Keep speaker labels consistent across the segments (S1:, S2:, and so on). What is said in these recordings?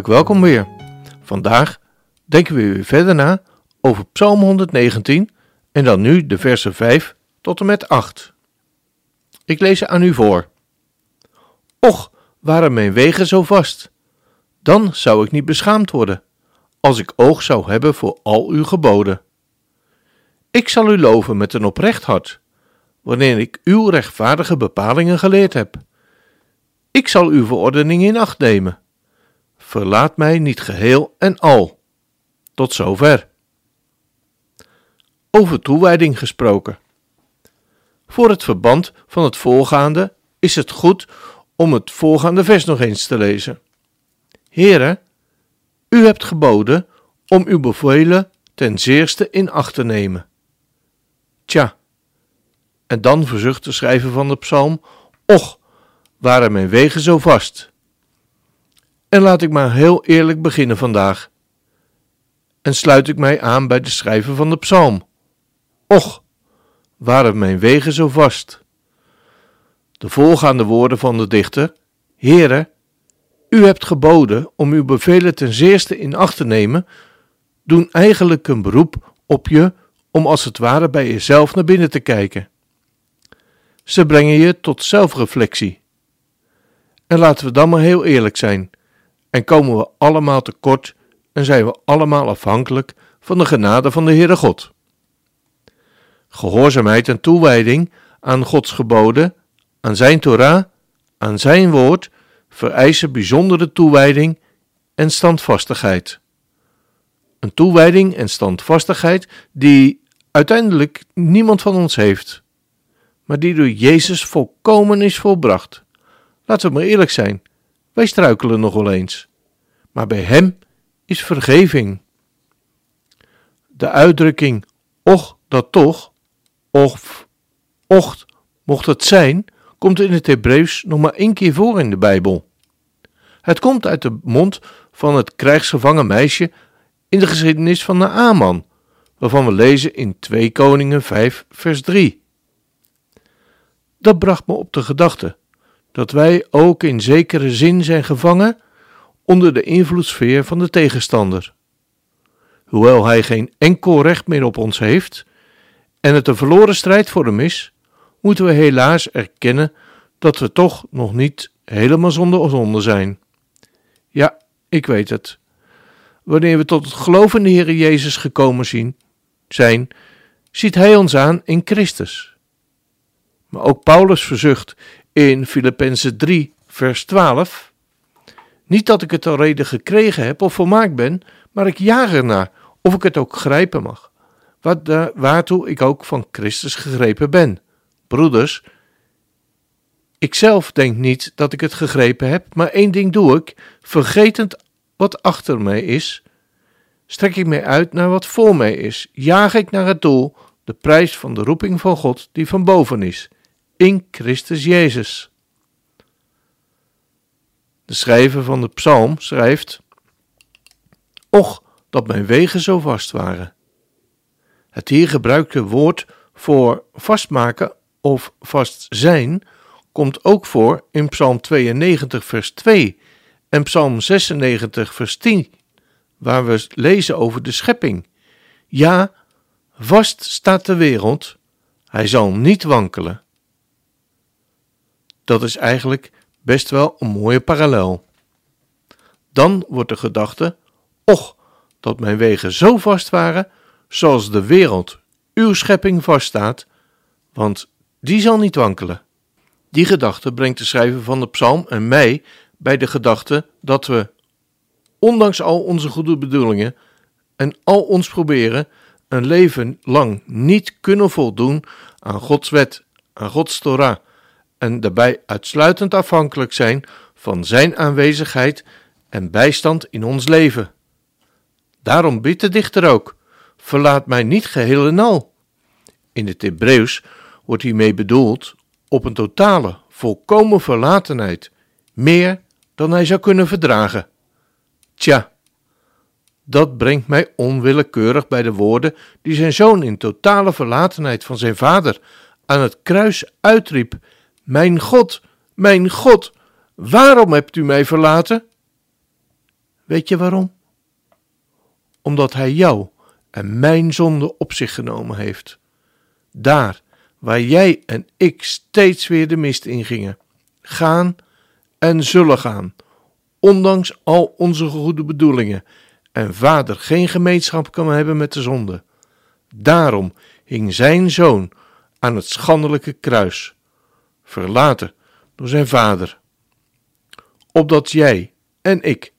S1: Welkom weer. Vandaag denken we weer verder na over Psalm 119 en dan nu de versen 5 tot en met 8. Ik lees ze aan u voor. Och, waren mijn wegen zo vast, dan zou ik niet beschaamd worden, als ik oog zou hebben voor al uw geboden. Ik zal u loven met een oprecht hart, wanneer ik uw rechtvaardige bepalingen geleerd heb. Ik zal uw verordening in acht nemen. Verlaat mij niet geheel en al. Tot zover. Over toewijding gesproken. Voor het verband van het voorgaande is het goed om het voorgaande vers nog eens te lezen. Here, u hebt geboden om uw bevelen ten zeerste in acht te nemen. Tja, en dan verzucht de schrijver van de psalm: Och, waren mijn wegen zo vast. En laat ik maar heel eerlijk beginnen vandaag. En sluit ik mij aan bij de schrijver van de psalm. Och, waren mijn wegen zo vast. De voorgaande woorden van de dichter: Heere, u hebt geboden om uw bevelen ten zeerste in acht te nemen, doen eigenlijk een beroep op je om als het ware bij jezelf naar binnen te kijken. Ze brengen je tot zelfreflectie. En laten we dan maar heel eerlijk zijn, en komen we allemaal tekort en zijn we allemaal afhankelijk van de genade van de Heere God. Gehoorzaamheid en toewijding aan Gods geboden, aan Zijn Torah, aan Zijn woord, vereisen bijzondere toewijding en standvastigheid. Een toewijding en standvastigheid die uiteindelijk niemand van ons heeft, maar die door Jezus volkomen is volbracht. Laten we maar eerlijk zijn, wij struikelen nog wel eens, maar bij Hem is vergeving. De uitdrukking och dat toch, of ocht mocht het zijn, komt in het Hebreeuws nog maar één keer voor in de Bijbel. Het komt uit de mond van het krijgsgevangen meisje in de geschiedenis van Naaman, waarvan we lezen in 2 Koningen 5 vers 3. Dat bracht me op de gedachte dat wij ook in zekere zin zijn gevangen onder de invloedssfeer van de tegenstander. Hoewel hij geen enkel recht meer op ons heeft en het een verloren strijd voor hem is, moeten we helaas erkennen dat we toch nog niet helemaal zonder zonde zijn. Ja, ik weet het. Wanneer we tot het geloof in Heer Jezus gekomen zien, zijn, ziet Hij ons aan in Christus. Maar ook Paulus verzucht in Filippenzen 3, vers 12: Niet dat ik het al reden gekregen heb of volmaakt ben, maar ik jaag ernaar, of ik het ook grijpen mag. Wat, uh, waartoe ik ook van Christus gegrepen ben. Broeders, ik zelf denk niet dat ik het gegrepen heb, maar één ding doe ik, vergetend wat achter mij is, strek ik mij uit naar wat voor mij is, jaag ik naar het doel, de prijs van de roeping van God die van boven is, in Christus Jezus. De schrijver van de psalm schrijft: Och, dat mijn wegen zo vast waren. Het hier gebruikte woord voor vastmaken of vast zijn komt ook voor in Psalm 92, vers 2 en Psalm 96, vers 10, waar we lezen over de schepping. Ja, vast staat de wereld, hij zal niet wankelen. Dat is eigenlijk best wel een mooie parallel. Dan wordt de gedachte: Och, dat mijn wegen zo vast waren, zoals de wereld, uw schepping, vaststaat, want die zal niet wankelen. Die gedachte brengt de schrijver van de psalm en mij bij de gedachte dat we, ondanks al onze goede bedoelingen en al ons proberen, een leven lang niet kunnen voldoen aan Gods wet, aan Gods Torah en daarbij uitsluitend afhankelijk zijn van Zijn aanwezigheid en bijstand in ons leven. Daarom biedt de dichter ook: Verlaat mij niet geheel en al. In het Hebreeuws wordt hiermee bedoeld op een totale, volkomen verlatenheid, meer dan hij zou kunnen verdragen. Tja, dat brengt mij onwillekeurig bij de woorden die zijn zoon in totale verlatenheid van zijn vader aan het kruis uitriep: Mijn God, mijn God, waarom hebt u mij verlaten? Weet je waarom? Omdat hij jou en mijn zonde op zich genomen heeft. Daar waar jij en ik steeds weer de mist ingingen, gaan en zullen gaan, ondanks al onze goede bedoelingen, en vader geen gemeenschap kan hebben met de zonde. Daarom hing zijn zoon aan het schandelijke kruis, verlaten door zijn vader, opdat jij en ik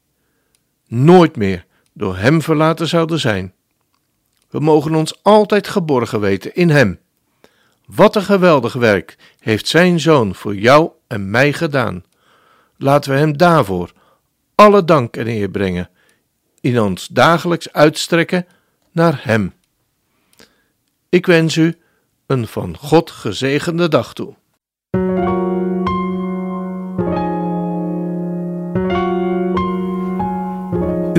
S1: nooit meer door hem verlaten zouden zijn. We mogen ons altijd geborgen weten in hem. Wat een geweldig werk heeft zijn zoon voor jou en mij gedaan. Laten we hem daarvoor alle dank en eer brengen, in ons dagelijks uitstrekken naar hem. Ik wens u een van God gezegende dag toe.